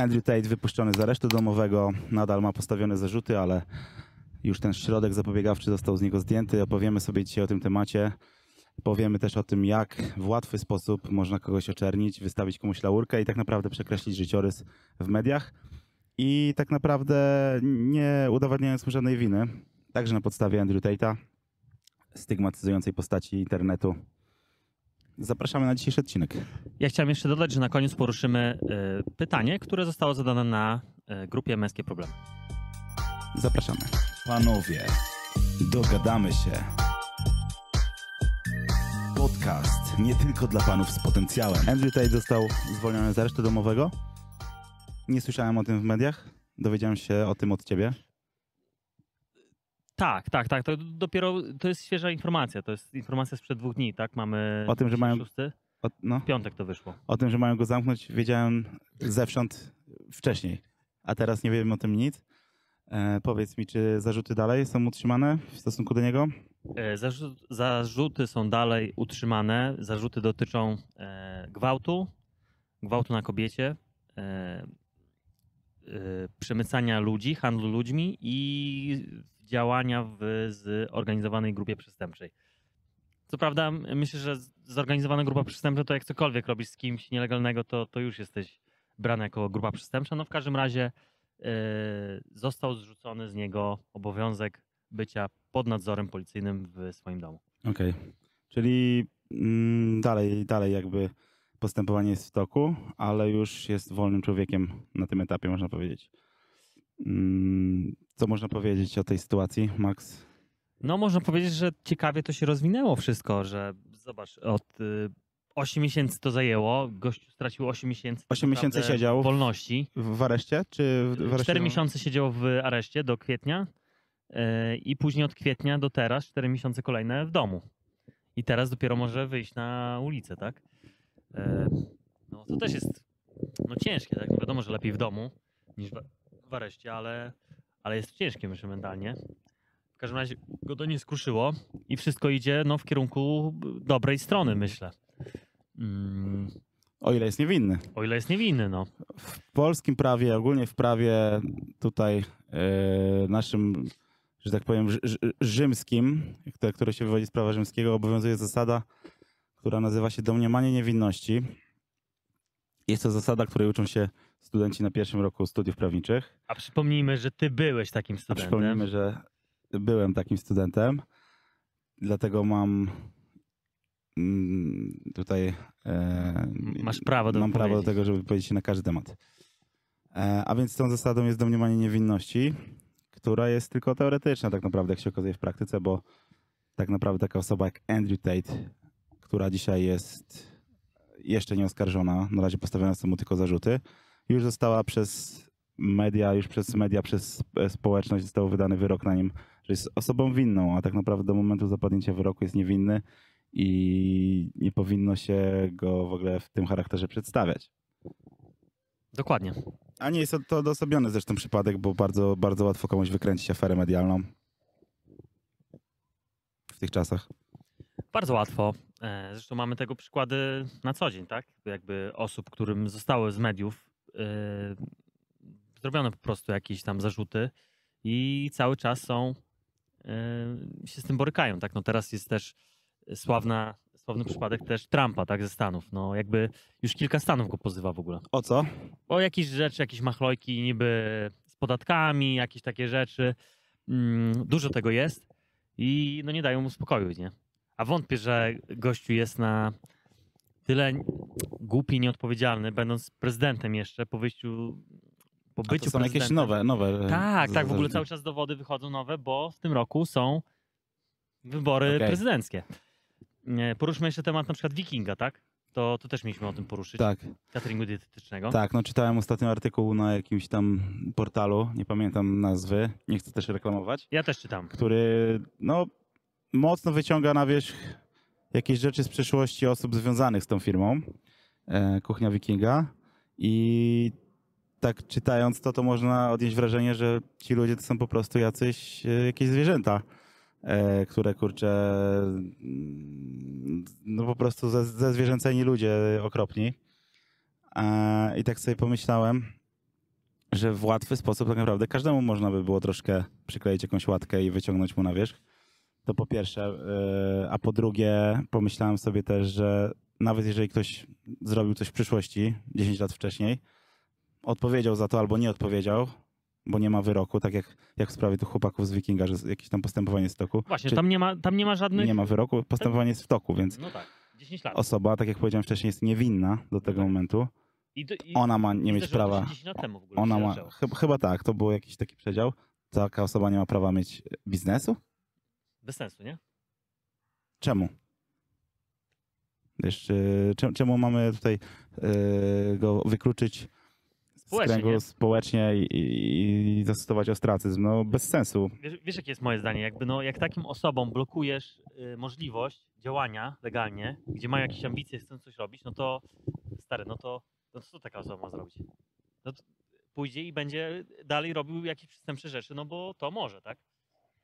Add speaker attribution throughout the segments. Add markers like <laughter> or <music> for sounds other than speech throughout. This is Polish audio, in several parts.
Speaker 1: Andrew Tate wypuszczony z aresztu domowego, nadal ma postawione zarzuty, ale już ten środek zapobiegawczy został z niego zdjęty. Opowiemy sobie dzisiaj o tym temacie. Powiemy też o tym, jak w łatwy sposób można kogoś oczernić, wystawić komuś laurkę i tak naprawdę przekreślić życiorys w mediach. I tak naprawdę nie udowadniając mu żadnej winy, także na podstawie Andrew Tate'a, stygmatyzującej postaci internetu. Zapraszamy na dzisiejszy odcinek.
Speaker 2: Ja chciałem jeszcze dodać, że na koniec poruszymy y, pytanie, które zostało zadane na y, grupie Męskie Problemy.
Speaker 1: Zapraszamy. Panowie, dogadamy się. Podcast nie tylko dla panów z potencjałem. Andrew Tate został zwolniony z aresztu domowego. Nie słyszałem o tym w mediach. Dowiedziałem się o tym od ciebie.
Speaker 2: Tak, tak, tak. To dopiero to jest świeża informacja. To jest informacja sprzed dwóch dni, tak? Mamy.
Speaker 1: O tym, że mają-
Speaker 2: Szósty.
Speaker 1: O, no,
Speaker 2: W piątek to wyszło.
Speaker 1: o tym, że mają go zamknąć, wiedziałem zewsząd wcześniej, a teraz nie wiem o tym nic. E, powiedz mi, czy zarzuty dalej są utrzymane w stosunku do niego?
Speaker 2: E, Zarzu- zarzuty są dalej utrzymane. Zarzuty dotyczą e, gwałtu, gwałtu na kobiecie, e, e, przemycania ludzi, handlu ludźmi i działania w zorganizowanej grupie przestępczej. Co prawda, myślę, że zorganizowana grupa przestępcza to jak cokolwiek robisz z kimś nielegalnego, to, to już jesteś brany jako grupa przestępcza. No w każdym razie e, został zrzucony z niego obowiązek bycia pod nadzorem policyjnym w swoim domu.
Speaker 1: Okej. Czyli mm, dalej, dalej jakby postępowanie jest w toku, ale już jest wolnym człowiekiem na tym etapie, można powiedzieć. Mm, co można powiedzieć o tej sytuacji, Max?
Speaker 2: No można powiedzieć, że ciekawie to się rozwinęło wszystko, że zobacz, od y, 8 miesięcy to zajęło, gościu stracił 8 miesięcy. tak
Speaker 1: 8 miesięcy
Speaker 2: naprawdę
Speaker 1: siedział.
Speaker 2: Wolności.
Speaker 1: W, w areszcie? Czy w, w areszcie?
Speaker 2: 4 miesiące siedział w areszcie do kwietnia y, i później od kwietnia do teraz 4 miesiące kolejne w domu. I teraz dopiero może wyjść na ulicę, tak? Y, no to też jest no, ciężkie, tak? Wiadomo, że lepiej w domu niż w, w areszcie, ale, ale jest ciężkie myślę mentalnie. W każdym razie go to nie skruszyło i wszystko idzie no, w kierunku dobrej strony, myślę. Mm,
Speaker 1: O ile jest niewinny.
Speaker 2: o ile jest niewinny, no.
Speaker 1: W polskim prawie, ogólnie w prawie tutaj e, naszym, że tak powiem, rzy- rzy- rzymskim, które, które się wywodzi z prawa rzymskiego, obowiązuje zasada, która nazywa się domniemanie niewinności. Jest to zasada, której uczą się studenci na pierwszym roku studiów prawniczych.
Speaker 2: A przypomnijmy, że ty byłeś takim
Speaker 1: A
Speaker 2: studentem.
Speaker 1: przypomnijmy, że byłem takim studentem, dlatego mam mm, tutaj. E,
Speaker 2: Masz prawo do
Speaker 1: Mam prawo do tego, żeby powiedzieć się na każdy temat. E, a więc tą zasadą jest domniemanie niewinności, która jest tylko teoretyczna, tak naprawdę, jak się okazuje w praktyce, bo tak naprawdę taka osoba jak Andrew Tate, która dzisiaj jest jeszcze nie oskarżona, na razie postawione są mu tylko zarzuty, już została przez media, już przez media, przez e, społeczność został wydany wyrok na nim, że jest osobą winną, a tak naprawdę do momentu zapadnięcia wyroku jest niewinny i nie powinno się go w ogóle w tym charakterze przedstawiać.
Speaker 2: Dokładnie.
Speaker 1: A nie jest to odosobniony zresztą przypadek, bo bardzo, bardzo łatwo komuś wykręcić aferę medialną w tych czasach.
Speaker 2: Bardzo łatwo. E, Zresztą mamy tego przykłady na co dzień, tak? Jakby osób, którym zostały z mediów zrobione po prostu jakieś tam zarzuty i cały czas są, e, się z tym borykają, tak? No teraz jest też sławna, sławny przypadek też Trumpa, tak? Ze Stanów. No jakby już kilka Stanów go pozywa w ogóle.
Speaker 1: O co?
Speaker 2: o jakieś rzeczy, jakieś machlojki niby z podatkami, jakieś takie rzeczy. Mm, dużo tego jest i no nie dają mu spokoju, nie? A wątpię, że gościu jest na tyle głupi i nieodpowiedzialny, będąc prezydentem jeszcze po wyjściu, po
Speaker 1: A
Speaker 2: byciu
Speaker 1: to są jakieś nowe, nowe.
Speaker 2: Tak,
Speaker 1: z-
Speaker 2: tak, w ogóle cały czas dowody wychodzą nowe, bo w tym roku są wybory
Speaker 1: Okej.
Speaker 2: prezydenckie. Poruszmy jeszcze temat na przykład Wikinga, tak? To, to też mieliśmy o tym poruszyć.
Speaker 1: Tak,
Speaker 2: Cateringu dietetycznego.
Speaker 1: tak. No czytałem ostatnio artykuł na jakimś tam portalu, nie pamiętam nazwy, nie chcę też reklamować,
Speaker 2: Ja też czytam.
Speaker 1: który no mocno wyciąga na wierzch jakieś rzeczy z przeszłości osób związanych z tą firmą, e, Kuchnia Wikinga i tak czytając to, to można odnieść wrażenie, że ci ludzie to są po prostu jacyś e, jakieś zwierzęta, e, które kurczę, mm, no po prostu ze, ze zwierzęceni ludzie okropni. I tak sobie pomyślałem, że w łatwy sposób tak naprawdę każdemu można by było troszkę przykleić jakąś łatkę i wyciągnąć mu na wierzch. To po pierwsze. Yy, a po drugie, pomyślałem sobie też, że nawet jeżeli ktoś zrobił coś w przyszłości, 10 lat wcześniej, odpowiedział za to albo nie odpowiedział, bo nie ma wyroku, tak jak, jak w sprawie tych chłopaków z Wikinga, że jakieś tam postępowanie jest w toku.
Speaker 2: Właśnie, tam nie ma, tam nie ma żadnych...
Speaker 1: Nie ma wyroku, postępowanie jest w toku, więc
Speaker 2: No tak, 10 lat.
Speaker 1: osoba, tak jak powiedziałem wcześniej, jest niewinna do tego
Speaker 2: Tak.
Speaker 1: momentu.
Speaker 2: I, do- i,
Speaker 1: Ona ma nie mieć prawa.
Speaker 2: 10 lat temu w ogóle
Speaker 1: Ona ma. chyba tak, to był jakiś taki przedział. Taka osoba nie ma prawa mieć biznesu?
Speaker 2: Bez sensu, nie?
Speaker 1: Czemu? Y, czemu, mamy tutaj y, go wykluczyć z
Speaker 2: Społecznie,
Speaker 1: kręgu
Speaker 2: nie?
Speaker 1: społecznie i, i, i zastosować ostracyzm? No bez sensu.
Speaker 2: Wiesz, wiesz, jakie jest moje zdanie? Jakby, no, jak takim osobom blokujesz y, możliwość działania legalnie, gdzie mają jakieś ambicje, chcą coś robić, no to stary, no to, no to co taka osoba ma zrobić? No pójdzie i będzie dalej robił jakieś przestępcze rzeczy, no bo to może, tak?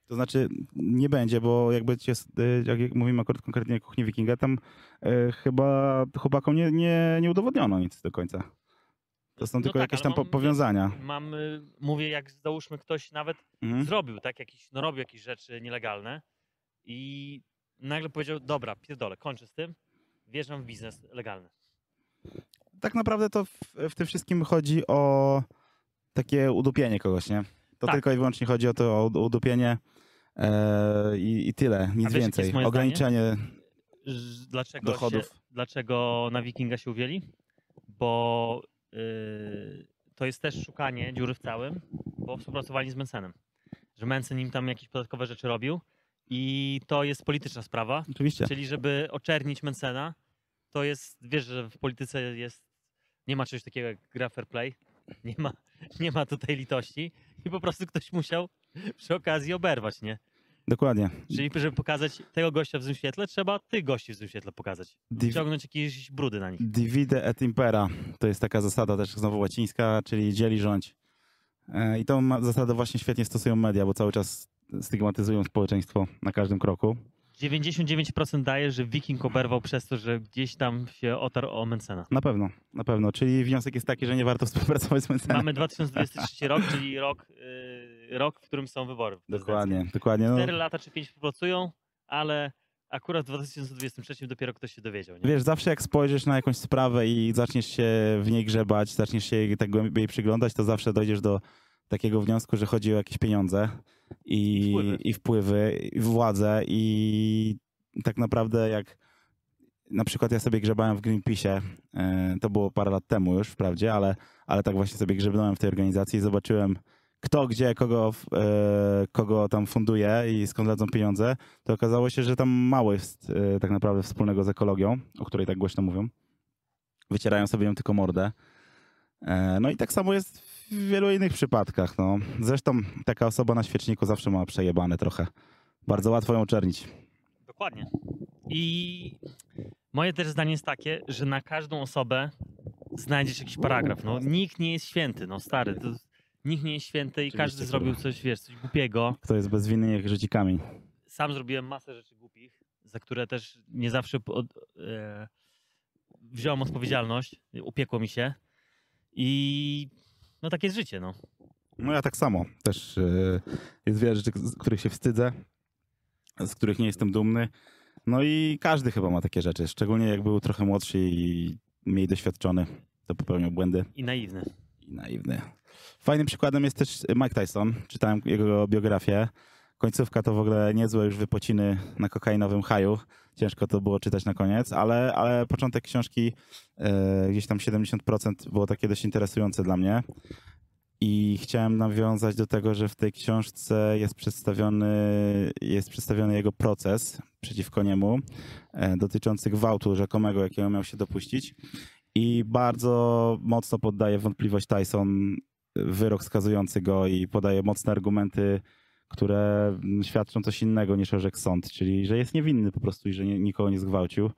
Speaker 1: To znaczy nie będzie, bo jakby cię, y, jak mówimy akurat konkretnie o kuchni wikinga, tam y, chyba chłopakom nie, nie, nie udowodniono nic do końca. To są
Speaker 2: No
Speaker 1: tylko
Speaker 2: tak,
Speaker 1: jakieś tam
Speaker 2: mam-
Speaker 1: powiązania.
Speaker 2: Mam, y, mówię, jak załóżmy ktoś nawet
Speaker 1: Mhm.
Speaker 2: zrobił, tak, jakiś, no robił jakieś rzeczy nielegalne i nagle powiedział, dobra, pierdolę, kończę z tym, wjeżdżam w biznes legalny.
Speaker 1: tak naprawdę to w, w tym wszystkim chodzi o takie udupienie kogoś, nie? To
Speaker 2: Tak.
Speaker 1: tylko i wyłącznie chodzi o to o ud- udupienie i, i tyle, nic
Speaker 2: wiesz,
Speaker 1: więcej. Ograniczenie
Speaker 2: Dlaczego,
Speaker 1: dochodów.
Speaker 2: Się, dlaczego na wikinga się uwieli? Bo y, to jest też szukanie dziury w całym, bo współpracowali z Mencenem. Że Mencen im tam jakieś podatkowe rzeczy robił i to jest polityczna sprawa,
Speaker 1: Oczywiście.
Speaker 2: czyli żeby oczernić Mencena, to jest, wiesz, że w polityce jest, nie ma czegoś takiego jak gra fair play, nie ma, nie ma tutaj litości i po prostu ktoś musiał <laughs> przy okazji oberwać, nie?
Speaker 1: Dokładnie.
Speaker 2: Czyli żeby pokazać tego gościa w złym świetle, trzeba tych gości w złym świetle pokazać.
Speaker 1: Div-
Speaker 2: Ciągnąć jakieś brudy na nich.
Speaker 1: divide et impera to jest taka zasada też znowu łacińska, czyli dzieli rządź. E, I tą zasadę właśnie świetnie stosują media, bo cały czas stygmatyzują społeczeństwo na każdym kroku.
Speaker 2: 99% daje, że Wiking oberwał przez to, że gdzieś tam się otarł o Mencena.
Speaker 1: Na pewno, na pewno. Czyli wniosek jest taki, że nie warto współpracować z Mencenem.
Speaker 2: Mamy 2023 rok, czyli rok, yy, rok, w którym są wybory.
Speaker 1: Dokładnie, dokładnie. No,
Speaker 2: 4 lata czy 5 pracują, ale akurat w 2023 dopiero ktoś się dowiedział. Nie?
Speaker 1: Wiesz, zawsze jak spojrzysz na jakąś sprawę i zaczniesz się w niej grzebać, zaczniesz się tak głębiej przyglądać, to zawsze dojdziesz do takiego wniosku, że chodzi o jakieś pieniądze i,
Speaker 2: Wpływy.
Speaker 1: i wpływy, i władzę i tak naprawdę jak na przykład ja sobie grzebałem w Greenpeace'ie, to było parę lat temu już wprawdzie, ale, ale tak właśnie sobie grzebnąłem w tej organizacji i zobaczyłem kto gdzie, kogo, e, kogo tam funduje i skąd lecą pieniądze, to okazało się, że tam mało jest e, tak naprawdę wspólnego z ekologią, o której tak głośno mówią. Wycierają sobie ją tylko mordę. E, No i tak samo jest w wielu innych przypadkach. No. Zresztą taka osoba na świeczniku zawsze ma przejebane trochę. Bardzo łatwo ją czernić.
Speaker 2: Dokładnie. I moje też zdanie jest takie, że na każdą osobę znajdziesz jakiś paragraf. No, nikt nie jest święty, no stary. To, nikt nie jest święty i
Speaker 1: Oczywiście,
Speaker 2: każdy zrobił coś, wiesz, coś głupiego.
Speaker 1: Kto jest bezwinny, niech rzuci kamień.
Speaker 2: Sam zrobiłem masę rzeczy głupich, za które też nie zawsze pod, e, wziąłem odpowiedzialność, upiekło mi się. I no takie jest życie, no.
Speaker 1: No ja tak samo. Też e, jest wiele rzeczy, z których się wstydzę, z których nie jestem dumny. No i każdy chyba ma takie rzeczy. Szczególnie jak był trochę młodszy i mniej doświadczony, to popełniał błędy.
Speaker 2: I naiwny.
Speaker 1: i naiwny. Fajnym przykładem jest też Mike Tyson. Czytałem jego biografię. Końcówka to w ogóle niezłe już wypociny na kokainowym haju. Ciężko to było czytać na koniec, ale, ale początek książki, e, gdzieś tam 70% było takie dość interesujące dla mnie. I chciałem nawiązać do tego, że w tej książce jest przedstawiony, jest przedstawiony jego proces przeciwko niemu, e, dotyczący gwałtu rzekomego, jakiego miał się dopuścić. I bardzo mocno poddaje wątpliwość Tyson wyrok skazujący go i podaje mocne argumenty, które świadczą coś innego niż orzekł sąd, czyli że jest niewinny po prostu i że nikogo nie zgwałcił.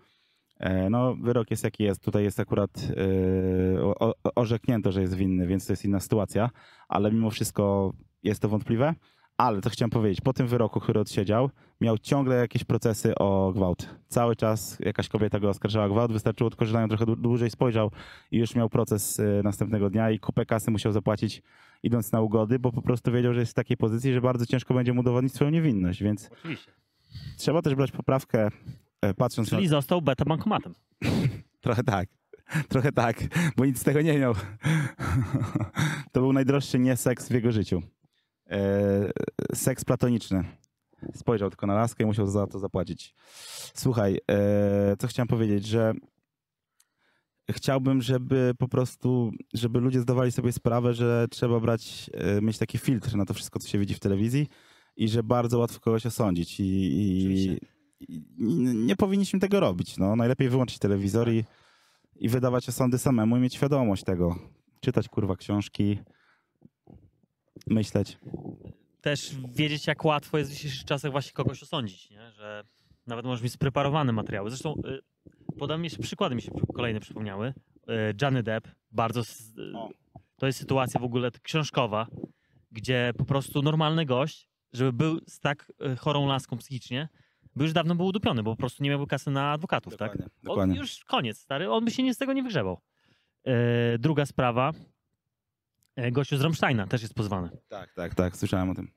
Speaker 1: E, No, wyrok jest jaki jest. Tutaj jest akurat e, orzeknięto, że jest winny, więc to jest inna sytuacja, ale mimo wszystko jest to wątpliwe. Ale to chciałem powiedzieć, po tym wyroku, który odsiedział, miał ciągle jakieś procesy o gwałt. Cały czas jakaś kobieta go oskarżała o gwałt, wystarczyło tylko, że na nią trochę dłu- dłużej spojrzał i już miał proces y, następnego dnia i kupę kasy musiał zapłacić idąc na ugody, bo po prostu wiedział, że jest w takiej pozycji, że bardzo ciężko będzie mu udowodnić swoją niewinność, więc
Speaker 2: Oczywiście.
Speaker 1: trzeba też brać poprawkę, e, patrząc
Speaker 2: Czyli
Speaker 1: na...
Speaker 2: został beta bankomatem. <laughs>
Speaker 1: Trochę tak. Trochę tak, bo nic z tego nie miał. <laughs> To był najdroższy nie seks w jego życiu. E, seks platoniczny. Spojrzał tylko na laskę i musiał za to zapłacić. Słuchaj, e, co chciałem powiedzieć, że chciałbym, żeby po prostu, żeby ludzie zdawali sobie sprawę, że trzeba brać, e, mieć taki filtr na to wszystko, co się widzi w telewizji i że bardzo łatwo kogoś osądzić i, i, i nie powinniśmy tego robić. No, najlepiej wyłączyć telewizor i, i wydawać osądy samemu i mieć świadomość tego. Czytać kurwa książki, myśleć.
Speaker 2: Też wiedzieć, jak łatwo jest w dzisiejszych czasach właśnie kogoś osądzić, nie? że nawet możesz mieć spreparowane materiały. Zresztą y, podam jeszcze przykłady, mi się kolejne przypomniały. Y, Johnny Depp, bardzo... y. To jest sytuacja w ogóle książkowa, gdzie po prostu normalny gość, żeby był z tak chorą laską psychicznie, by już dawno był udupiony, bo po prostu nie miałby kasy na adwokatów, tak?
Speaker 1: Dokładnie.
Speaker 2: On
Speaker 1: dokładnie.
Speaker 2: już koniec, stary. On by się nie z tego nie wygrzebał. E, druga sprawa. E, gościu z Rammsteina też jest pozwany.
Speaker 1: Tak, tak, tak, słyszałem o tym.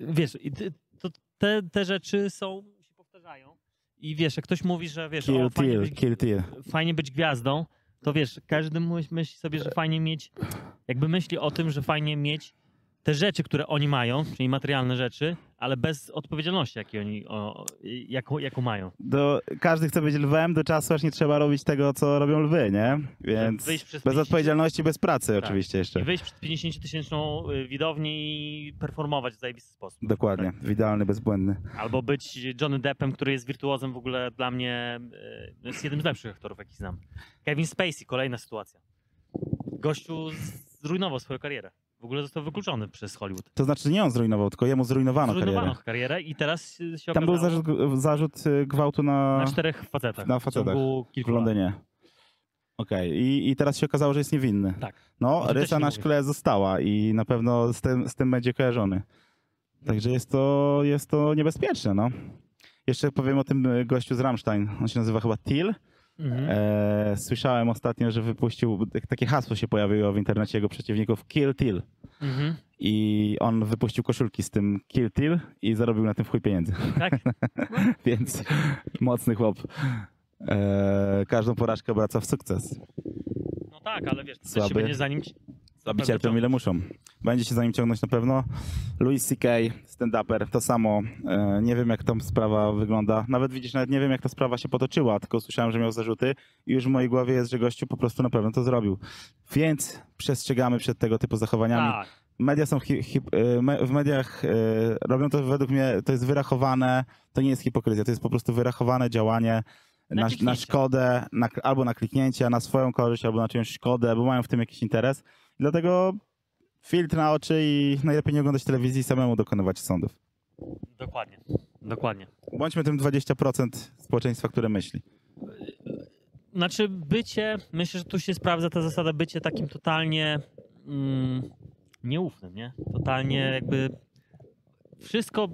Speaker 2: Wiesz, to te, te rzeczy są, się powtarzają. I wiesz, jak ktoś mówi, że wiesz,
Speaker 1: Kill
Speaker 2: o, fajnie,
Speaker 1: Till,
Speaker 2: być,
Speaker 1: Kill Till.
Speaker 2: fajnie być gwiazdą, to wiesz, każdy myśl- myśli sobie, że fajnie mieć, jakby myśli o tym, że fajnie mieć te rzeczy, które oni mają, czyli materialne rzeczy, ale bez odpowiedzialności, jakie oni, o, jaką, jaką mają.
Speaker 1: Do, każdy chce być lwem do czasu, aż nie trzeba robić tego, co robią lwy, nie? Więc
Speaker 2: wyjść przez
Speaker 1: bez
Speaker 2: 50
Speaker 1: odpowiedzialności, bez pracy
Speaker 2: Tak.
Speaker 1: oczywiście jeszcze.
Speaker 2: I wyjść przed 50-tysięczną y, widownię i performować w zajebisty sposób.
Speaker 1: Dokładnie, idealny, bezbłędny.
Speaker 2: Albo być Johnny Deppem, który jest wirtuozem w ogóle dla mnie, y, jest jednym z lepszych aktorów, jakich znam. Kevin Spacey, kolejna sytuacja. Gościu zrujnował swoją karierę. W ogóle został wykluczony przez Hollywood.
Speaker 1: To znaczy nie on zrujnował, tylko jemu zrujnowano
Speaker 2: Zrujnowano
Speaker 1: karierę.
Speaker 2: karierę i teraz się
Speaker 1: Tam był zarzut, zarzut y, gwałtu na,
Speaker 2: na czterech facetach.
Speaker 1: na
Speaker 2: W
Speaker 1: facetach w
Speaker 2: lat.
Speaker 1: Londynie. Okej, I, i teraz się okazało, że jest niewinny.
Speaker 2: Tak.
Speaker 1: No,
Speaker 2: też
Speaker 1: rysa na
Speaker 2: mówię.
Speaker 1: szkle została i na pewno z tym, z tym będzie kojarzony. Także jest to, jest to niebezpieczne, no. Jeszcze powiem o tym y, gościu z Rammstein. On się nazywa chyba Till.
Speaker 2: Mhm.
Speaker 1: E, słyszałem ostatnio, że wypuścił, tak- takie hasło się pojawiło w internecie jego przeciwników, Kill Till.
Speaker 2: Mhm.
Speaker 1: I on wypuścił koszulki z tym Kill Till i zarobił na tym w chuj pieniędzy.
Speaker 2: Tak? <laughs>
Speaker 1: Więc mocny chłop. E, każdą porażkę obraca w sukces.
Speaker 2: No tak, ale wiesz, to też
Speaker 1: Słaby.
Speaker 2: się będzie za nim...
Speaker 1: Aby cierpią ile muszą. Będzie się za nim ciągnąć na pewno. Louis C.K., stand-uper, to samo. E, nie wiem, jak tam sprawa wygląda. Nawet widzisz, nawet nie wiem, jak ta sprawa się potoczyła, tylko słyszałem, że miał zarzuty i już w mojej głowie jest, że gościu po prostu na pewno to zrobił. Więc przestrzegamy przed tego typu zachowaniami.
Speaker 2: Tak.
Speaker 1: Media są hi, hi, e, me, w mediach e, robią to według mnie, to jest wyrachowane, to nie jest hipokryzja, to jest po prostu wyrachowane działanie
Speaker 2: Na
Speaker 1: na, szkodę, na, albo na kliknięcie, na swoją korzyść, albo na czyjąś szkodę, bo mają w tym jakiś interes. Dlatego filtr na oczy i najlepiej nie oglądać telewizji i samemu dokonywać sądów.
Speaker 2: Dokładnie. Dokładnie.
Speaker 1: Bądźmy tym 20% społeczeństwa, które myśli.
Speaker 2: Znaczy bycie, myślę, że tu się sprawdza ta zasada bycie takim totalnie mm, nieufnym, nie? Totalnie jakby wszystko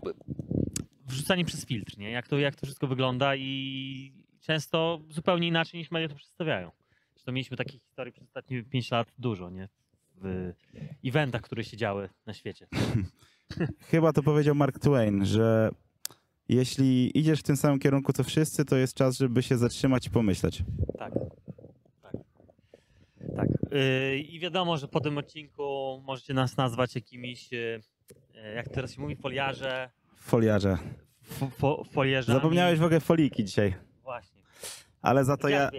Speaker 2: wrzucanie przez filtr, nie? Jak to, jak to wszystko wygląda i często zupełnie inaczej niż media to przedstawiają. Zresztą mieliśmy takich historii przez ostatnie 5 lat dużo, nie? W eventach, które się działy na świecie. <laughs>
Speaker 1: Chyba to powiedział Mark Twain, że jeśli idziesz w tym samym kierunku co wszyscy, to jest czas, żeby się zatrzymać i pomyśleć.
Speaker 2: Tak. Tak. tak. Yy, I wiadomo, że po tym odcinku możecie nas nazwać jakimiś, yy, jak teraz się mówi, foliarze.
Speaker 1: Foliarze.
Speaker 2: Fo, fo.
Speaker 1: Zapomniałeś w ogóle foliki dzisiaj. Ale za to ja,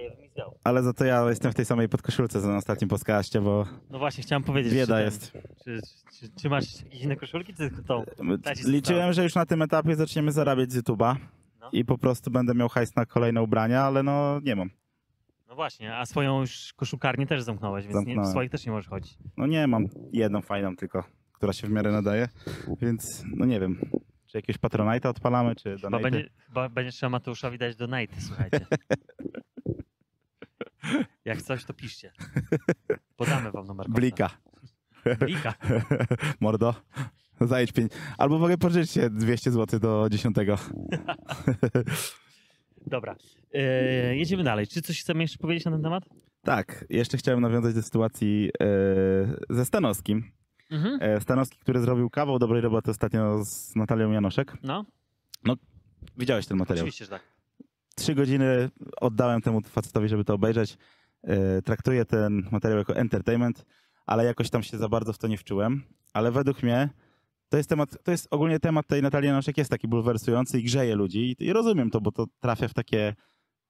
Speaker 1: ale za to ja jestem w tej samej podkoszulce co na ostatnim podcaście, bo
Speaker 2: No właśnie, chciałem powiedzieć.
Speaker 1: bieda
Speaker 2: czy
Speaker 1: jest.
Speaker 2: Czy, czy, czy masz jakieś inne koszulki, czy tylko tą?
Speaker 1: Liczyłem, że już na tym etapie zaczniemy zarabiać z YouTube'a
Speaker 2: No.
Speaker 1: i po prostu będę miał hajs na kolejne ubrania, ale no nie mam.
Speaker 2: No właśnie, a swoją już koszulkarnię też zamknąłeś, więc nie, w
Speaker 1: Zamknąłem.
Speaker 2: swoich też nie możesz chodzić.
Speaker 1: No nie mam jedną fajną tylko, która się w miarę nadaje, więc no nie wiem. Czy jakiegoś Patronite'a odpalamy, czy
Speaker 2: Chyba
Speaker 1: donate'y?
Speaker 2: będzie, chyba będzie trzeba Mateuszowi dać do Night, słuchajcie. <laughs> Jak coś, to piszcie. Podamy wam numer konta.
Speaker 1: Blika.
Speaker 2: Blika. <laughs>
Speaker 1: Mordo. Zajedź pięć. Albo mogę pożyczyć się 200 zł do 10. <laughs>
Speaker 2: Dobra. E, jedziemy dalej. Czy coś chcemy jeszcze powiedzieć na ten temat?
Speaker 1: tak, jeszcze chciałem nawiązać do sytuacji e, ze Stanowskim.
Speaker 2: Mhm.
Speaker 1: E, Stanowski, który zrobił kawał dobrej roboty ostatnio z Natalią Janoszek.
Speaker 2: No,
Speaker 1: Widziałeś ten materiał?
Speaker 2: oczywiście, że tak.
Speaker 1: Trzy godziny oddałem temu facetowi, żeby to obejrzeć. E, traktuję ten materiał jako entertainment, ale jakoś tam się za bardzo w to nie wczułem. Ale według mnie to jest temat, to jest ogólnie temat tej Natalii Janoszek jest taki bulwersujący i grzeje ludzi. I rozumiem to, bo to trafia w takie,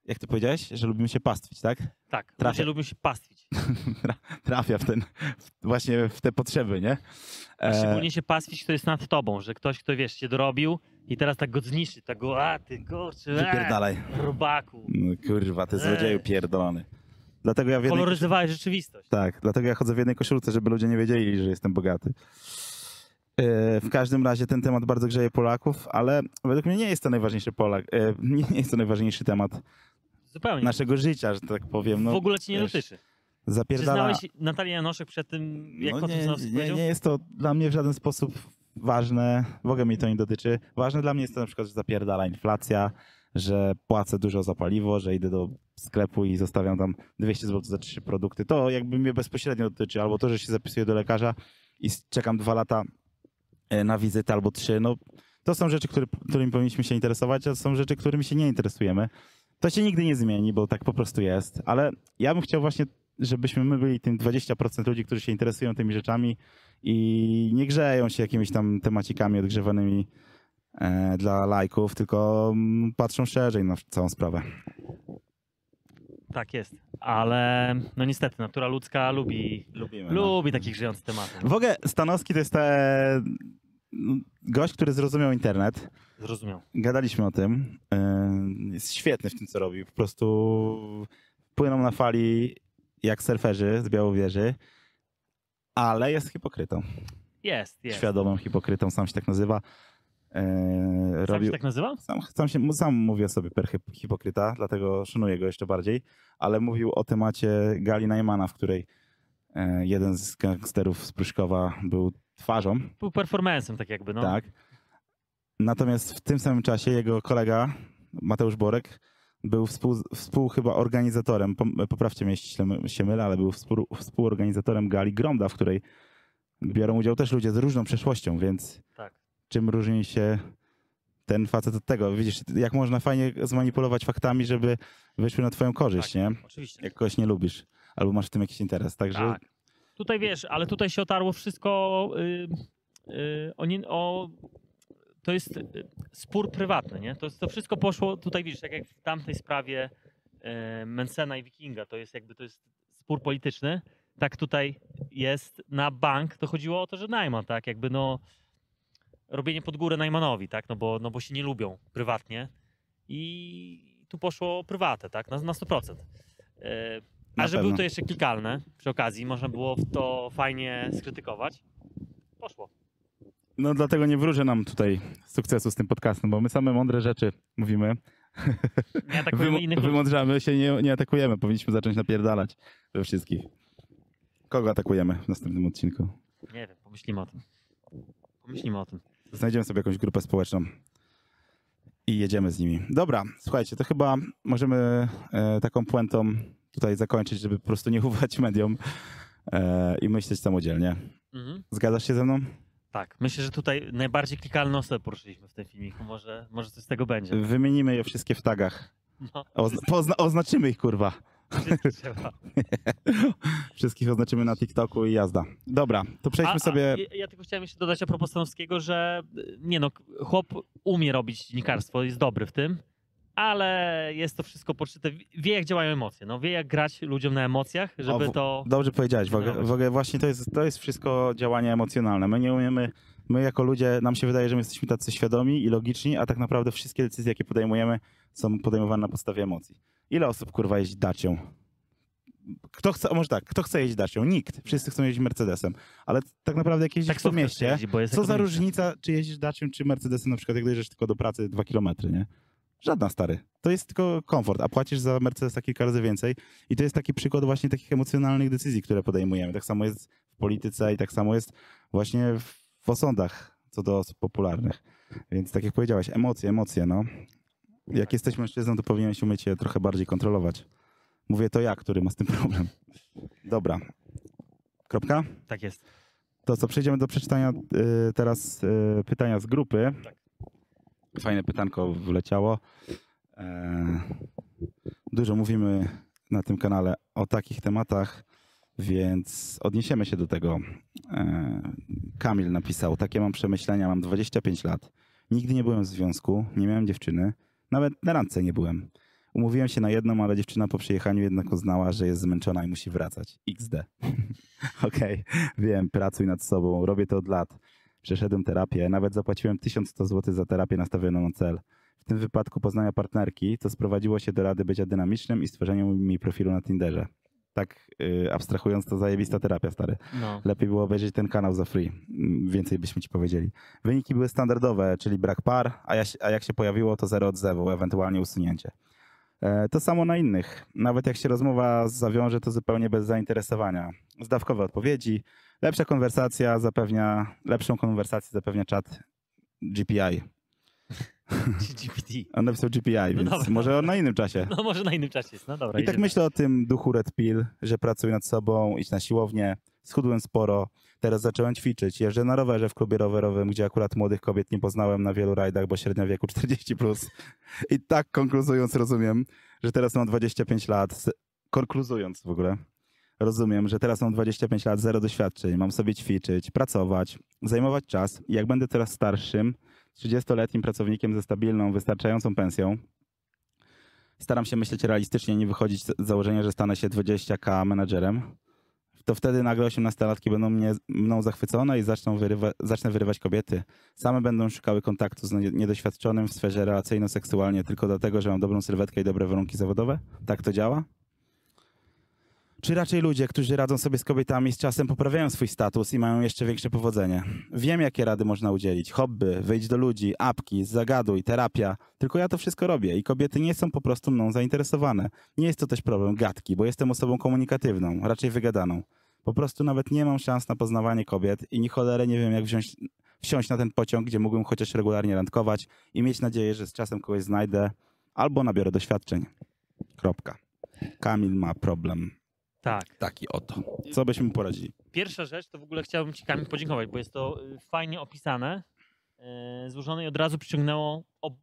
Speaker 1: jak ty powiedziałeś, że lubimy się pastwić, tak?
Speaker 2: Tak,
Speaker 1: Trafia.
Speaker 2: lubią się pastwić. <laughs>
Speaker 1: Trafia w ten, właśnie w te potrzeby, nie? E,
Speaker 2: szczególnie się pastwić, kto jest nad tobą, że ktoś, kto wiesz, cię dorobił i teraz tak go zniszczy, tak go, a ty kurczę, e,
Speaker 1: Wypierdalaj.
Speaker 2: robaku.
Speaker 1: No, kurwa, ty złodzieju
Speaker 2: Ej.
Speaker 1: pierdolony. Dlatego ja
Speaker 2: Koloryzowałeś rzeczywistość.
Speaker 1: Tak, dlatego ja chodzę w jednej koszulce, żeby ludzie nie wiedzieli, że jestem bogaty. E, W każdym razie ten temat bardzo grzeje Polaków, ale według mnie nie jest to najważniejszy Polak, e, <laughs> nie jest to najważniejszy temat
Speaker 2: Zupełnie.
Speaker 1: naszego życia, że tak powiem. No,
Speaker 2: w ogóle ci nie
Speaker 1: wiesz,
Speaker 2: dotyczy. Czy
Speaker 1: Zapierdala.
Speaker 2: znałeś Natalię Janoszek przed tym, jak
Speaker 1: no, nie, nie, nie jest to dla mnie w żaden sposób ważne, w ogóle mi to nie dotyczy. Ważne dla mnie jest to na przykład, że zapierdala inflacja, że płacę dużo za paliwo, że idę do sklepu i zostawiam tam 200 zł za trzy produkty. To jakby mnie bezpośrednio dotyczy, albo to, że się zapisuję do lekarza i czekam dwa lata e, na wizytę albo trzy. No, to są rzeczy, które, którymi powinniśmy się interesować, a to są rzeczy, którymi się nie interesujemy. To się nigdy nie zmieni, bo tak po prostu jest, ale ja bym chciał właśnie, żebyśmy my byli tym 20% ludzi, którzy się interesują tymi rzeczami i nie grzeją się jakimiś tam temacikami odgrzewanymi e, dla lajków, tylko mm, patrzą szerzej na całą sprawę.
Speaker 2: Tak jest. Ale no niestety, natura ludzka lubi,
Speaker 1: Lubimy.
Speaker 2: lubi takich grzejących tematów.
Speaker 1: W ogóle Stanowski to jest te... gość, który zrozumiał internet.
Speaker 2: Zrozumiał.
Speaker 1: Gadaliśmy o tym. E, Jest świetny w tym, co robi. Po prostu płyną na fali jak surferzy z Białowieży, ale jest hipokrytą.
Speaker 2: Jest, jest.
Speaker 1: Świadomym hipokrytą, sam się tak nazywa. E,
Speaker 2: Sam
Speaker 1: robił...
Speaker 2: się tak nazywa?
Speaker 1: Sam, sam, się, sam mówię sobie per hip- hipokryta, dlatego szanuję go jeszcze bardziej, ale mówił o temacie Gali Najmana, w której e, jeden z gangsterów z Pruszkowa był twarzą,
Speaker 2: Był performancem tak jakby, no.
Speaker 1: tak. Natomiast w tym samym czasie jego kolega Mateusz Borek był współ, współ chyba organizatorem, poprawcie mnie, jeśli się- się mylę, ale był współ, współorganizatorem gali Gromda, w której biorą udział też ludzie z różną przeszłością, więc
Speaker 2: Tak.
Speaker 1: czym różni się ten facet od tego? Widzisz, jak można fajnie zmanipulować faktami, żeby wyszły na twoją korzyść,
Speaker 2: Tak.
Speaker 1: nie?
Speaker 2: Oczywiście.
Speaker 1: Jak kogoś nie lubisz, albo masz w tym jakiś interes, także
Speaker 2: Tak. Tutaj wiesz, ale tutaj się otarło wszystko y, y, o, o to jest y, spór prywatny, nie? To, to wszystko poszło, tutaj widzisz, tak jak w tamtej sprawie y, Mencena i Wikinga, to jest jakby to jest spór polityczny, tak tutaj jest na bank, to chodziło o to, że Najman, tak, jakby no robienie pod górę Najmanowi, tak, no bo, no bo się nie lubią prywatnie. I tu poszło o prywatę, tak, na, na 100%. Y,
Speaker 1: Na
Speaker 2: a że
Speaker 1: pewno.
Speaker 2: było to jeszcze klikalne przy okazji, można było to fajnie skrytykować. Poszło.
Speaker 1: no dlatego nie wróżę nam tutaj sukcesu z tym podcastem, bo my same mądre rzeczy mówimy,
Speaker 2: Nie <laughs> atakujemy innych ludzi.
Speaker 1: wymądrzamy się, nie, nie atakujemy, powinniśmy zacząć napierdalać we wszystkich. Kogo atakujemy w następnym odcinku?
Speaker 2: Nie wiem, pomyślimy o tym. Pomyślimy o tym.
Speaker 1: Znajdziemy sobie jakąś grupę społeczną i jedziemy z nimi. Dobra, słuchajcie, to chyba możemy e, taką puentą tutaj zakończyć, żeby po prostu nie <laughs> ufać mediom e, i myśleć samodzielnie.
Speaker 2: Mhm.
Speaker 1: Zgadzasz się ze mną?
Speaker 2: Tak, myślę, że tutaj najbardziej klikalne osoby poruszyliśmy w tym filmiku. Może, może coś z tego będzie.
Speaker 1: Wymienimy je wszystkie w tagach.
Speaker 2: No,
Speaker 1: Ozna- oznaczymy ich, kurwa. <laughs> Wszystkich oznaczymy na TikToku i jazda. Dobra, to przejdźmy
Speaker 2: A-
Speaker 1: sobie...
Speaker 2: A, ja, ja tylko chciałem jeszcze dodać a propos Stanowskiego, że y, nie no, chłop umie robić dziennikarstwo, jest dobry w tym, ale jest to wszystko poczyte. Wie, jak działają emocje. No, wie, jak grać ludziom na emocjach, żeby
Speaker 1: O, w-
Speaker 2: to.
Speaker 1: Dobrze powiedziałeś, w ogóle, w ogóle właśnie to jest, to jest wszystko działanie emocjonalne. My nie umiemy, my jako ludzie, nam się wydaje, że my jesteśmy tacy świadomi i logiczni, a tak naprawdę wszystkie decyzje, jakie podejmujemy, są podejmowane na podstawie emocji. Ile osób, kurwa, jeździ dacią? Kto chce, może tak, kto chce jeździć dacią? Nikt. Wszyscy chcą jeździć Mercedesem. Ale tak naprawdę jak jeździsz po
Speaker 2: Taksówka
Speaker 1: mieście,
Speaker 2: jeździ,
Speaker 1: co za różnica, czy jeździsz dacią, czy Mercedesem, na przykład jak dojeżdżasz tylko do pracy dwa kilometry, nie? Żadna, stary. To jest tylko komfort, a płacisz za Mercedesa kilka razy więcej. I to jest taki przykład właśnie takich emocjonalnych decyzji, które podejmujemy. Tak samo jest w polityce i tak samo jest właśnie w, osądach co do osób popularnych. Więc tak jak powiedziałeś, emocje, emocje, no. Jak jesteś mężczyzną, to powinieneś umieć je trochę bardziej kontrolować. Mówię to ja, który ma z tym problem. Dobra. Kropka?
Speaker 2: Tak jest.
Speaker 1: To co, przejdziemy do przeczytania y, teraz y, pytania z grupy.
Speaker 2: Tak.
Speaker 1: Fajne pytanko wleciało. E, dużo mówimy na tym kanale o takich tematach, więc odniesiemy się do tego. E, Kamil napisał, takie mam przemyślenia, mam 25 lat. Nigdy nie byłem w związku, nie miałem dziewczyny, nawet na randce nie byłem. Umówiłem się na jedną, ale dziewczyna po przyjechaniu jednak uznała, że jest zmęczona i musi wracać. XD. <laughs> Okej, wiem, pracuj nad sobą, robię to od lat. Przeszedłem terapię, nawet zapłaciłem 1100 zł za terapię nastawioną na cel. W tym wypadku poznania partnerki, to sprowadziło się do rady bycia dynamicznym i stworzenia mi profilu na Tinderze. Tak y, abstrahując, to zajebista terapia, stary.
Speaker 2: No.
Speaker 1: Lepiej było obejrzeć ten kanał za free. Mm, Więcej byśmy ci powiedzieli. Wyniki były standardowe, czyli brak par, a, ja, a jak się pojawiło, to zero odzewu, ewentualnie usunięcie. E, To samo na innych. Nawet jak się rozmowa zawiąże, to zupełnie bez zainteresowania. Zdawkowe odpowiedzi, lepsza konwersacja zapewnia, lepszą konwersację zapewnia czat GPI.
Speaker 2: GPT.
Speaker 1: On napisał GPI, więc
Speaker 2: dobra,
Speaker 1: może
Speaker 2: dobra.
Speaker 1: na innym czasie.
Speaker 2: No może na innym czasie jest. No dobra.
Speaker 1: I tak myślę o tym duchu Red Pill, że pracuję nad sobą, idź na siłownię, schudłem sporo, teraz zacząłem ćwiczyć, jeżdżę na rowerze w klubie rowerowym, gdzie akurat młodych kobiet nie poznałem na wielu rajdach, bo średnia wieku 40+. Plus. I tak konkluzując rozumiem, że teraz mam 25 lat, konkluzując w ogóle, rozumiem, że teraz mam 25 lat, zero doświadczeń, mam sobie ćwiczyć, pracować, zajmować czas jak będę teraz starszym, 30-letnim pracownikiem ze stabilną, wystarczającą pensją, staram się myśleć realistycznie, nie wychodzić z założenia, że stanę się 20k menadżerem, to wtedy nagle 18-latki będą mnie, mną zachwycone i zaczną wyrywa, zacznę wyrywać kobiety. Same będą szukały kontaktu z nie- niedoświadczonym w sferze relacyjno-seksualnie tylko dlatego, że mam dobrą sylwetkę i dobre warunki zawodowe? Tak to działa? Czy raczej ludzie, którzy radzą sobie z kobietami z czasem poprawiają swój status i mają jeszcze większe powodzenie? Wiem, jakie rady można udzielić. Hobby, wyjdź do ludzi, apki, zagaduj, terapia. Tylko ja to wszystko robię i kobiety nie są po prostu mną zainteresowane. Nie jest to też problem gadki, bo jestem osobą komunikatywną, raczej wygadaną. Po prostu nawet nie mam szans na poznawanie kobiet i ni cholerę nie wiem, jak wziąć, wsiąść na ten pociąg, gdzie mógłbym chociaż regularnie randkować i mieć nadzieję, że z czasem kogoś znajdę albo nabiorę doświadczeń. Kropka. Kamil ma problem
Speaker 2: Tak.
Speaker 1: taki oto. Co byśmy poradzili?
Speaker 2: Pierwsza rzecz, to w ogóle chciałbym Ci Kamil podziękować, bo jest to y, fajnie opisane, y, złożone i od razu przyciągnęło ob...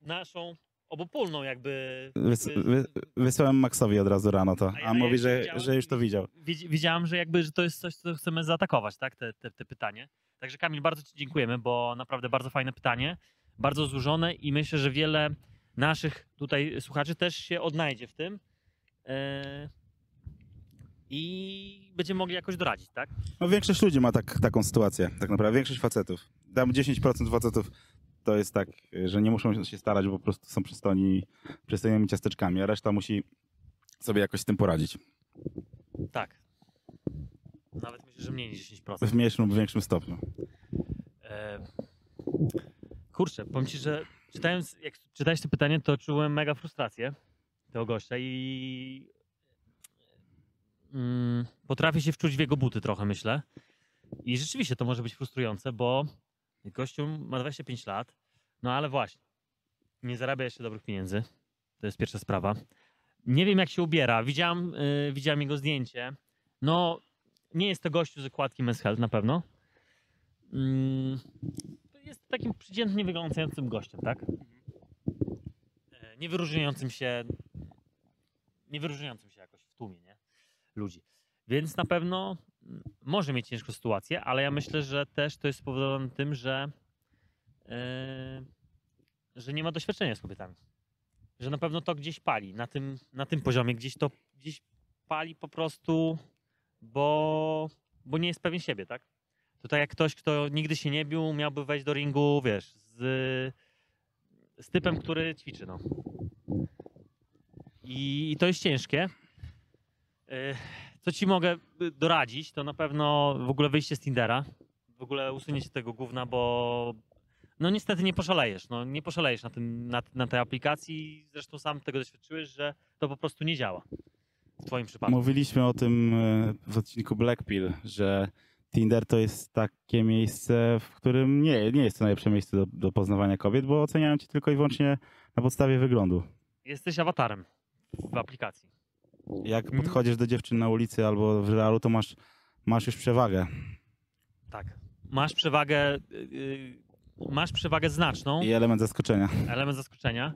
Speaker 2: naszą obopólną jakby...
Speaker 1: Wys, wy, wysłałem Maxowi od razu rano to,
Speaker 2: A ja-
Speaker 1: a
Speaker 2: a ja
Speaker 1: mówi, że, że już to widział.
Speaker 2: Wiedziałam, że jakby że to jest coś, co chcemy zaatakować, tak? Te, te, te pytanie. Także Kamil, bardzo Ci dziękujemy, bo naprawdę bardzo fajne pytanie, bardzo złożone i myślę, że wiele naszych tutaj słuchaczy też się odnajdzie w tym. e, I będziemy mogli jakoś doradzić, tak?
Speaker 1: No większość ludzi ma tak, taką sytuację, tak naprawdę. Większość facetów. Dam 10% facetów to jest tak, że nie muszą się starać, bo po prostu są przystojni, przystojnymi ciasteczkami, a reszta musi sobie jakoś z tym poradzić.
Speaker 2: Tak. Nawet myślę, że mniej niż 10%.
Speaker 1: W mniejszym lub większym stopniu.
Speaker 2: E, kurczę, powiem ci, że czytając, jak czytałeś to pytanie, to czułem mega frustrację tego gościa i mm, potrafię się wczuć w jego buty trochę, myślę. I rzeczywiście to może być frustrujące, bo gościu ma 25 lat, no ale właśnie, nie zarabia jeszcze dobrych pieniędzy. To jest pierwsza sprawa. Nie wiem, jak się ubiera. Widziałem, y, widziałem jego zdjęcie. No, nie jest to gościu z okładki Men's Health na pewno. Mm, jest takim przeciętnie wyglądającym gościem, tak? E, Nie wyróżniającym się, nie wyróżniającym się jakoś w tłumie, nie? Ludzi. Więc na pewno mm, może mieć ciężką sytuację, ale ja myślę, że też to jest spowodowane tym, że, e, że nie ma doświadczenia z kobietami. Że na pewno to gdzieś pali, na tym, na tym poziomie gdzieś to gdzieś pali po prostu, bo, bo nie jest pewien siebie, tak? To tak jak ktoś, kto nigdy się nie bił, miałby wejść do ringu, wiesz, z, z typem, który ćwiczy, no. I, i to jest ciężkie. E, Co ci mogę y, doradzić, to na pewno w ogóle wyjście z Tindera, w ogóle usunięcie tego gówna, bo no niestety nie poszalejesz, no nie poszalejesz na, tym, na, na tej aplikacji, zresztą sam tego doświadczyłeś, że to po prostu nie działa w twoim przypadku.
Speaker 1: Mówiliśmy o tym e, w odcinku Black Pill, że Tinder to jest takie miejsce, w którym nie, nie jest to najlepsze miejsce do, do poznawania kobiet, bo oceniają cię tylko i wyłącznie na podstawie wyglądu.
Speaker 2: Jesteś awatarem w aplikacji.
Speaker 1: Jak
Speaker 2: Mhm.
Speaker 1: podchodzisz do dziewczyn na ulicy albo w realu, to masz, masz już przewagę.
Speaker 2: Tak. Masz przewagę, yy, masz przewagę znaczną,
Speaker 1: I element zaskoczenia.
Speaker 2: element zaskoczenia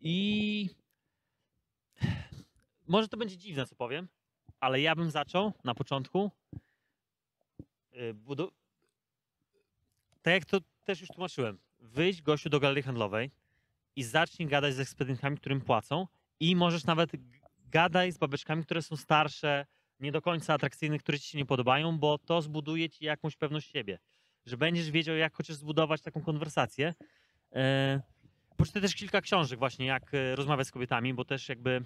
Speaker 2: i <sighs> może to będzie dziwne, co powiem, ale ja bym zaczął na początku yy, budu- tak jak to też już tłumaczyłem, wyjść gościu do galerii handlowej i zacznij gadać z ekspedientami, którym płacą i możesz nawet gadaj z babeczkami, które są starsze, nie do końca atrakcyjne, które ci się nie podobają, bo to zbuduje ci jakąś pewność siebie, że będziesz wiedział, jak chociaż zbudować taką konwersację. E, Poczytaj też kilka książek właśnie, jak e, rozmawiać z kobietami, bo też jakby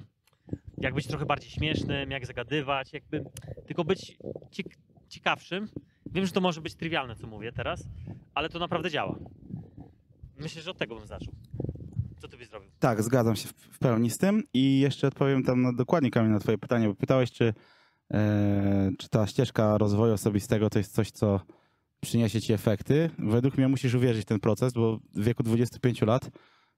Speaker 2: jak być trochę bardziej śmiesznym, jak zagadywać, jakby tylko być ciek- ciekawszym. Wiem, że to może być trywialne, co mówię teraz, ale to naprawdę działa. Myślę, że od tego bym zaczął. Co ty byś zrobił?
Speaker 1: Tak, zgadzam się w, pełni z tym i jeszcze odpowiem tam na, dokładnie Kamil na twoje pytanie, bo pytałeś, czy, e, czy ta ścieżka rozwoju osobistego to jest coś, co przyniesie ci efekty. Według mnie musisz uwierzyć w ten proces, bo w wieku 25 lat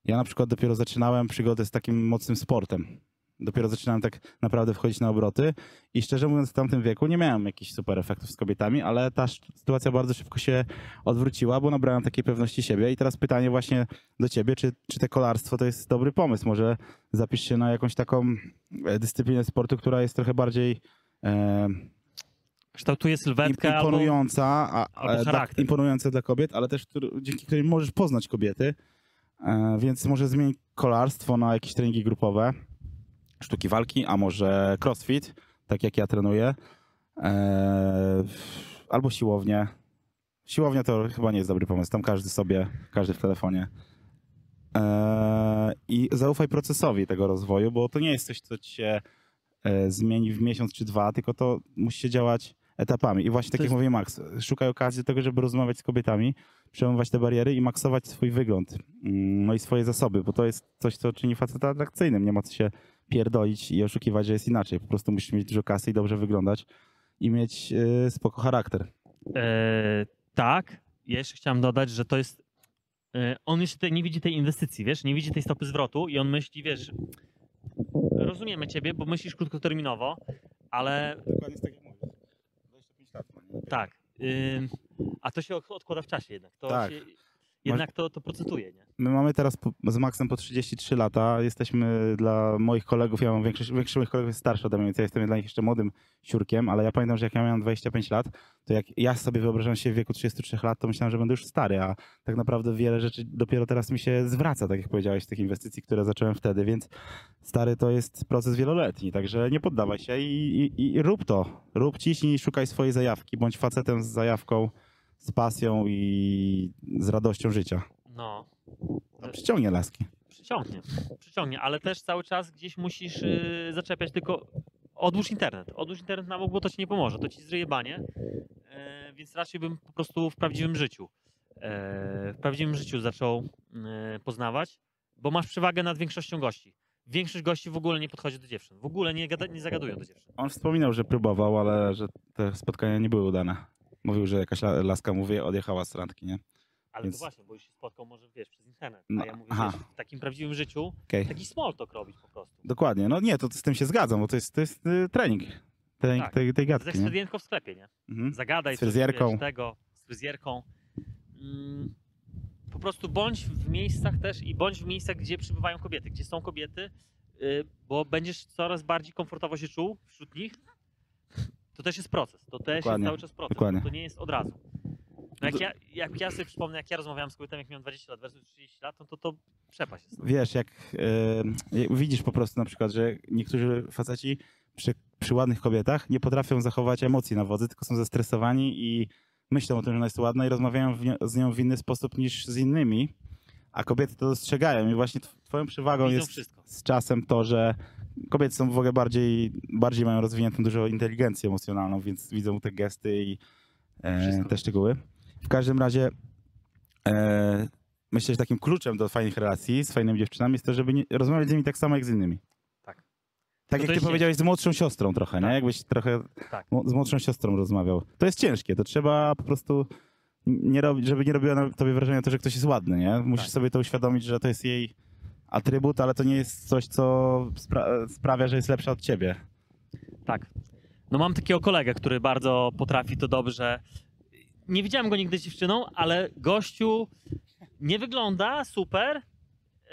Speaker 1: ja na przykład dopiero zaczynałem przygodę z takim mocnym sportem. Dopiero zaczynałem tak naprawdę wchodzić na obroty i szczerze mówiąc w tamtym wieku nie miałem jakichś super efektów z kobietami, ale ta sytuacja bardzo szybko się odwróciła, bo nabrałem takiej pewności siebie i teraz pytanie właśnie do ciebie, czy, czy te kolarstwo to jest dobry pomysł? Może zapisz się na jakąś taką e, dyscyplinę sportu, która jest trochę bardziej e,
Speaker 2: Kształtuje sylwetkę albo...
Speaker 1: imponująca, a,
Speaker 2: albo
Speaker 1: e, dla, imponująca dla kobiet, ale też dzięki którym możesz poznać kobiety. E, więc może zmień kolarstwo na jakieś treningi grupowe, sztuki walki, a może crossfit, tak jak ja trenuję, e, albo siłownię. Siłownia to chyba nie jest dobry pomysł, tam każdy sobie, każdy w telefonie. E, I zaufaj procesowi tego rozwoju, bo to nie jest coś, co ci się e, zmieni w miesiąc czy dwa, tylko to musi się działać etapami. I właśnie tak
Speaker 2: To
Speaker 1: jak
Speaker 2: jest-
Speaker 1: mówi Max, szukaj okazji do tego, żeby rozmawiać z kobietami, przełamywać te bariery i maksować swój wygląd, mm, no i swoje zasoby, bo to jest coś, co czyni faceta atrakcyjnym. Nie ma co się pierdolić i oszukiwać, że jest inaczej. Po prostu musisz mieć dużo kasy i dobrze wyglądać i mieć e, spoko charakter.
Speaker 2: E, tak. Ja jeszcze chciałem dodać, że to jest. E, on jeszcze nie widzi tej inwestycji, wiesz, nie widzi tej stopy zwrotu i on myśli, wiesz, rozumiemy ciebie, bo myślisz krótkoterminowo, ale
Speaker 1: Dokładnie tak jak mówisz. 25 lat.
Speaker 2: tak. ym, a to się od- odkłada w czasie jednak. To
Speaker 1: Tak.
Speaker 2: się, jednak to, to procentuje, nie?
Speaker 1: My mamy teraz po, z Maxem po 33 lata. Jesteśmy dla moich kolegów, ja mam większość, większość moich kolegów jest starsza ode mnie, więc ja jestem dla nich jeszcze młodym siurkiem, ale ja pamiętam, że jak ja miałem 25 lat, to jak ja sobie wyobrażałem się w wieku 33 lat, to myślałem, że będę już stary, a tak naprawdę wiele rzeczy dopiero teraz mi się zwraca, tak jak powiedziałeś, tych inwestycji, które zacząłem wtedy, więc stary to jest proces wieloletni, także nie poddawaj się i, i, i rób to. Rób, ciśnij, szukaj swojej zajawki, bądź facetem z zajawką, z pasją i z radością życia.
Speaker 2: No.
Speaker 1: To przyciągnie laski.
Speaker 2: Przyciągnie, przyciągnie, ale też cały czas gdzieś musisz yy, zaczepiać tylko odłóż internet. Odłóż internet na bok, bo to ci nie pomoże, to ci zryje banie, yy, więc raczej bym po prostu w prawdziwym życiu yy, w prawdziwym życiu zaczął yy, poznawać, bo masz przewagę nad większością gości. Większość gości w ogóle nie podchodzi do dziewczyn, w ogóle nie, gada, nie zagadują do dziewczyn.
Speaker 1: On wspominał, że próbował, ale że te spotkania nie były udane. Mówił, że jakaś la- laska mu wie, odjechała z randki, nie?
Speaker 2: Ale
Speaker 1: Więc-
Speaker 2: to właśnie, bo już się spotkał może, wiesz, przez internet,
Speaker 1: No,
Speaker 2: a ja mówię,
Speaker 1: aha.
Speaker 2: wiesz, w takim prawdziwym życiu
Speaker 1: Okej,
Speaker 2: taki small talk robić po prostu.
Speaker 1: dokładnie. No nie, to z tym się zgadzam, bo to jest, to jest y, trening. Trening
Speaker 2: Tak.
Speaker 1: tej, tej gadki, nie?
Speaker 2: ekspedientką w sklepie, nie?
Speaker 1: Mhm.
Speaker 2: zagadaj
Speaker 1: Z fryzjerką.
Speaker 2: Coś, wiesz, tego, z fryzjerką. Mm, po prostu bądź w miejscach też i bądź w miejscach, gdzie przybywają kobiety, gdzie są kobiety, y, bo będziesz coraz bardziej komfortowo się czuł wśród nich. To też jest proces, to też
Speaker 1: Dokładnie,
Speaker 2: jest cały czas proces,
Speaker 1: dokładnie.
Speaker 2: to nie jest od razu. No jak, ja, jak ja sobie przypomnę, jak ja rozmawiałem z kobietami, jak miałem 20 lat versus 30 lat, no to to przepaść jest.
Speaker 1: Wiesz, jak y, widzisz po prostu na przykład, że niektórzy faceci przy, przy ładnych kobietach nie potrafią zachować emocji na wodzy, tylko są zestresowani i myślą o tym, że ona jest ładna i rozmawiają z nią w inny sposób niż z innymi, a kobiety to dostrzegają i właśnie tw- twoją przewagą
Speaker 2: Widzą
Speaker 1: jest
Speaker 2: wszystko.
Speaker 1: z czasem to, że kobiety są w ogóle bardziej, bardziej mają rozwiniętą dużo inteligencję emocjonalną, więc widzą te gesty i e, te szczegóły. W każdym razie e, myślę, że takim kluczem do fajnych relacji z fajnymi dziewczynami jest to, żeby nie, rozmawiać z nimi tak samo jak z innymi. Tak
Speaker 2: No
Speaker 1: jak
Speaker 2: to
Speaker 1: ty powiedziałeś z młodszą siostrą trochę, nie?
Speaker 2: Tak.
Speaker 1: Jakbyś trochę
Speaker 2: Tak.
Speaker 1: z młodszą siostrą rozmawiał. To jest ciężkie, to trzeba po prostu nie robić, żeby nie robiło na tobie wrażenia to, że ktoś jest ładny, nie? Musisz
Speaker 2: Tak.
Speaker 1: sobie to uświadomić, że to jest jej atrybut, ale to nie jest coś, co spra- sprawia, że jest lepsza od ciebie.
Speaker 2: Tak. No mam takiego kolegę, który bardzo potrafi to dobrze. Nie widziałem go nigdy z dziewczyną, ale gościu nie wygląda super. yy,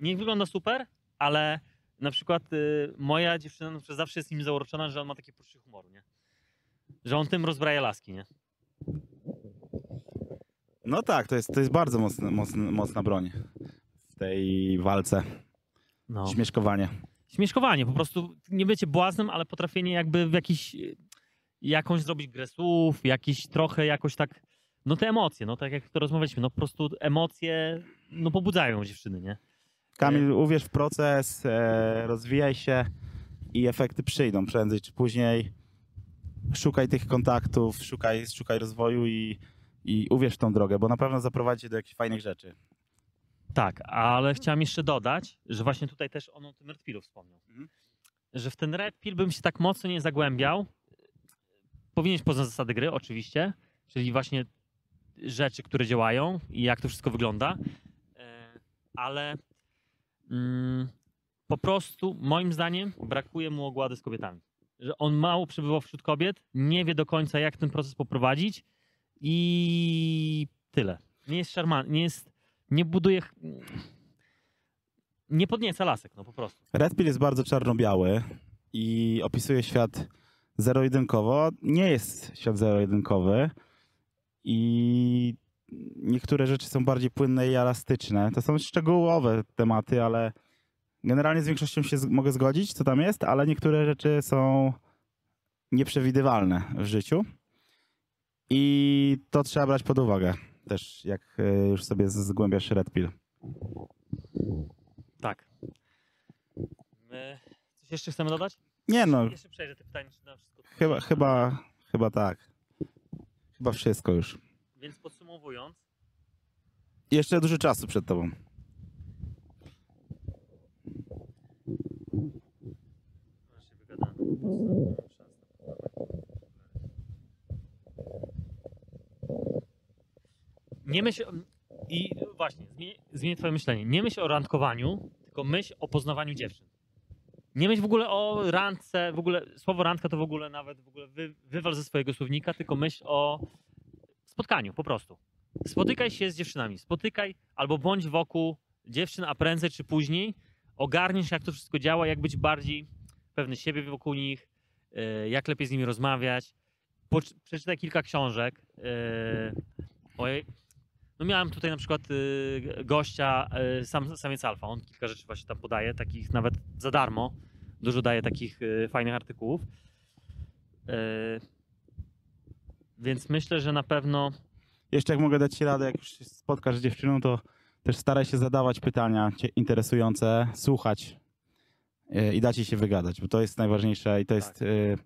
Speaker 2: Nie wygląda super, ale na przykład yy, moja dziewczyna na przykład zawsze jest nim zauroczona, że on ma takie poczucie humoru, nie? Że on tym rozbraja laski, nie?
Speaker 1: No tak, to jest, to jest bardzo mocna, mocna, mocna broń tej walce.
Speaker 2: No.
Speaker 1: Śmieszkowanie.
Speaker 2: Śmieszkowanie, po prostu nie bycie błaznem, ale potrafienie jakby w jakiś, jakąś zrobić grę słów, jakiś trochę jakoś tak, no te emocje, no tak jak to rozmawialiśmy, no po prostu emocje, no pobudzają dziewczyny, nie?
Speaker 1: Kamil, uwierz w proces, e, rozwijaj się i efekty przyjdą prędzej czy później. Szukaj tych kontaktów, szukaj, szukaj rozwoju i, i uwierz w tą drogę, bo na pewno zaprowadzi do jakichś fajnych rzeczy.
Speaker 2: Tak, ale chciałem jeszcze dodać, że właśnie tutaj też on o tym Red Pillu wspomniał.
Speaker 1: Mhm.
Speaker 2: Że w ten Red Pill bym się tak mocno nie zagłębiał. Powinieneś poznać zasady gry, oczywiście, czyli właśnie rzeczy, które działają i jak to wszystko wygląda. E, Ale mm, po prostu, moim zdaniem, brakuje mu ogłady z kobietami. Że on mało przebywał wśród kobiet, nie wie do końca, jak ten proces poprowadzić i tyle. Nie jest szarman, nie jest nie buduje. Nie podnieca lasek, no po prostu.
Speaker 1: Red Pill jest bardzo czarno-biały i opisuje świat zero-jedynkowo. Nie jest świat zero-jedynkowy i niektóre rzeczy są bardziej płynne i elastyczne. To są szczegółowe tematy, ale generalnie z większością się mogę zgodzić, co tam jest, ale niektóre rzeczy są nieprzewidywalne w życiu i to trzeba brać pod uwagę też, jak e, już sobie zgłębiasz Red Pill.
Speaker 2: Tak. My... Coś jeszcze chcemy dodać?
Speaker 1: Nie no,
Speaker 2: Jeszcze przejrzę te pytania, czy na wszystko.
Speaker 1: Chyba, chyba, chyba tak. Chyba wszystko już.
Speaker 2: Więc podsumowując,
Speaker 1: Jeszcze dużo czasu przed tobą.
Speaker 2: się wygadamy. Nie myśl. I właśnie, zmienię, zmienię twoje myślenie. Nie myśl o randkowaniu, tylko myśl o poznawaniu dziewczyn. Nie myśl w ogóle o randce, w ogóle słowo randka to w ogóle nawet w ogóle wy, wywal ze swojego słownika, tylko myśl o spotkaniu po prostu. Spotykaj się z dziewczynami, spotykaj albo bądź wokół dziewczyn, a prędzej czy później ogarniesz jak to wszystko działa, jak być bardziej pewny siebie wokół nich, e, jak lepiej z nimi rozmawiać. Przeczytaj kilka książek. e, Ojej. No miałem tutaj na przykład y, gościa, y, sam, samiec alfa, on kilka rzeczy właśnie tam podaje, takich nawet za darmo. Dużo daje takich y, fajnych artykułów. Więc myślę, że na pewno
Speaker 1: Jeszcze jak mogę dać ci radę, jak już się spotkasz z dziewczyną, to też staraj się zadawać pytania interesujące, słuchać i dać jej się wygadać, bo to jest najważniejsze i to jest... yy,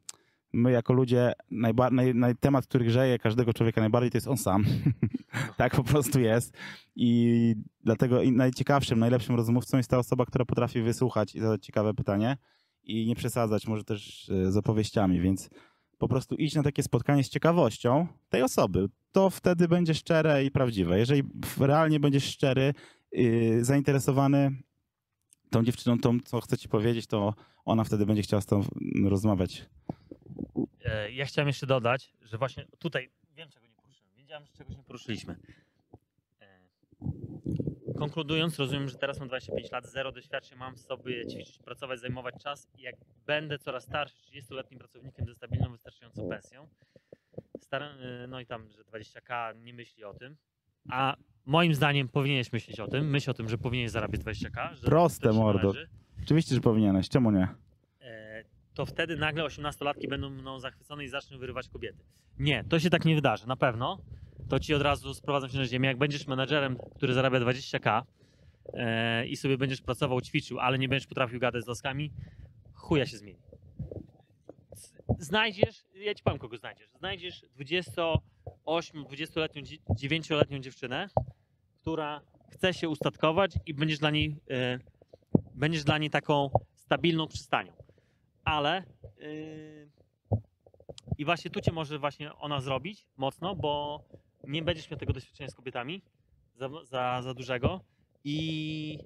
Speaker 1: My jako ludzie, najba- naj, naj, temat, który grzeje każdego człowieka najbardziej, to jest on sam. <laughs> tak po prostu jest. I dlatego najciekawszym, najlepszym rozmówcą jest ta osoba, która potrafi wysłuchać i zadać ciekawe pytanie i nie przesadzać może też e, z opowieściami, więc po prostu idź na takie spotkanie z ciekawością tej osoby. To wtedy będzie szczere i prawdziwe. Jeżeli realnie będziesz szczery, yy, zainteresowany tą dziewczyną, tą, co chce ci powiedzieć, to ona wtedy będzie chciała z tobą rozmawiać.
Speaker 2: E, Ja chciałem jeszcze dodać, że właśnie tutaj wiem, czego nie poruszyłem. Wiedziałem, że czegoś nie poruszyliśmy. E, Konkludując, rozumiem, że teraz mam 25 lat, zero doświadczeń, mam w sobie ćwiczyć, pracować, zajmować czas i jak będę coraz starszy, 30-letnim pracownikiem ze stabilną, wystarczającą pensją, staram, e, no i tam, że 20k nie myśli o tym, a moim zdaniem powinieneś myśleć o tym, myśl o tym, że powinieneś zarabiać 20k. Że
Speaker 1: Proste, mordo. Oczywiście, że powinieneś. Czemu nie?
Speaker 2: To wtedy nagle 18-latki będą mną zachwycone i zaczną wyrywać kobiety. Nie, to się tak nie wydarzy, na pewno. To ci od razu sprowadzam się na ziemię. Jak będziesz menadżerem, który zarabia 20k e, i sobie będziesz pracował, ćwiczył, ale nie będziesz potrafił gadać z laskami, chuja się zmieni. Znajdziesz, ja ci powiem kogo znajdziesz. Znajdziesz 28, 20-letnią, 9-letnią dziewczynę, która chce się ustatkować i będziesz dla niej, e, będziesz dla niej taką stabilną przystanią. Ale yy, i właśnie tu cię może właśnie ona zrobić mocno, bo nie będziesz miał tego doświadczenia z kobietami za, za, za dużego i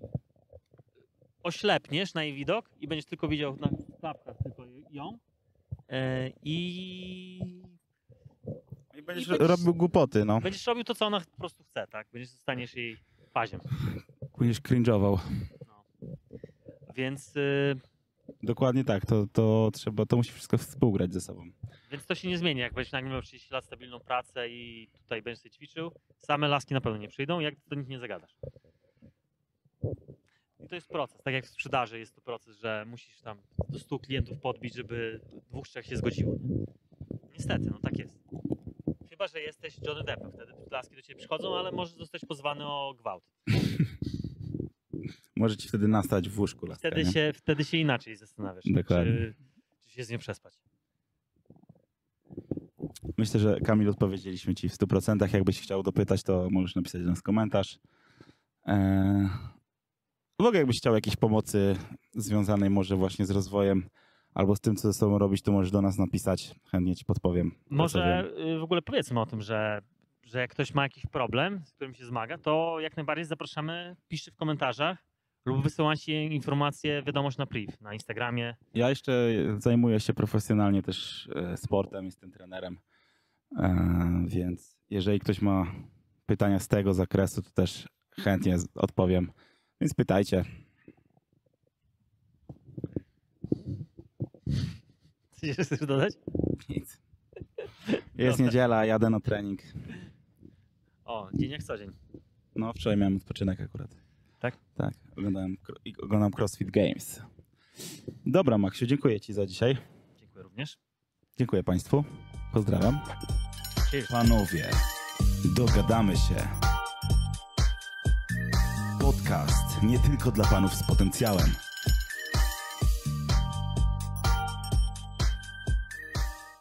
Speaker 2: oślepniesz na jej widok i będziesz tylko widział na klapkach tylko ją yy, i
Speaker 1: I będziesz
Speaker 2: I będziesz-
Speaker 1: robił głupoty, no.
Speaker 2: będziesz robił to, co ona po prostu chce, tak? Będziesz staniesz jej paziem.
Speaker 1: Będziesz cringe'ował.
Speaker 2: Więc, yy,
Speaker 1: Dokładnie tak, to, to trzeba, to musi wszystko współgrać ze sobą.
Speaker 2: więc to się nie zmieni. Jak będziesz nagle miał 30 lat stabilną pracę i tutaj będziesz sobie ćwiczył, same laski na pewno nie przyjdą, jak do nich nie zagadasz. I to jest proces. Tak jak w sprzedaży jest to proces, że musisz tam do 100 klientów podbić, żeby dwóch, trzech się zgodziło. Nie? Niestety, no tak jest. Chyba, że jesteś Johnny Deppem, wtedy laski do ciebie przychodzą, ale możesz zostać pozwany o gwałt. <laughs>
Speaker 1: Może ci wtedy nastać w łóżku laska,
Speaker 2: Wtedy
Speaker 1: nie?
Speaker 2: się, wtedy się inaczej zastanawiasz,
Speaker 1: Dokładnie.
Speaker 2: czy, czy się z nią przespać.
Speaker 1: Myślę, że Kamil odpowiedzieliśmy ci w 100%. Jakbyś chciał dopytać, to możesz napisać do nas komentarz. Eee, w ogóle jakbyś chciał jakiejś pomocy związanej może właśnie z rozwojem albo z tym, co ze sobą robić, to możesz do nas napisać. Chętnie ci podpowiem.
Speaker 2: Może y, w ogóle powiedzmy o tym, że, że jak ktoś ma jakiś problem, z którym się zmaga, to jak najbardziej zapraszamy, piszcie w komentarzach lub wysyłajcie informacje, wiadomość na priv, na Instagramie.
Speaker 1: Ja jeszcze zajmuję się profesjonalnie też e, sportem, jestem trenerem, E, więc jeżeli ktoś ma pytania z tego zakresu, to też chętnie odpowiem. Więc pytajcie.
Speaker 2: Coś jeszcze chcesz dodać?
Speaker 1: Nic. Jest
Speaker 2: Dobra.
Speaker 1: niedziela, jadę na trening.
Speaker 2: O, dzień jak co dzień.
Speaker 1: No, wczoraj miałem odpoczynek akurat.
Speaker 2: Tak?
Speaker 1: Tak, oglądałem, oglądam CrossFit Games. Dobra, Maksiu, dziękuję Ci za dzisiaj.
Speaker 2: Dziękuję również.
Speaker 1: Dziękuję Państwu. Pozdrawiam.
Speaker 2: Cheers.
Speaker 1: Panowie, dogadamy się. Podcast nie tylko dla panów z potencjałem.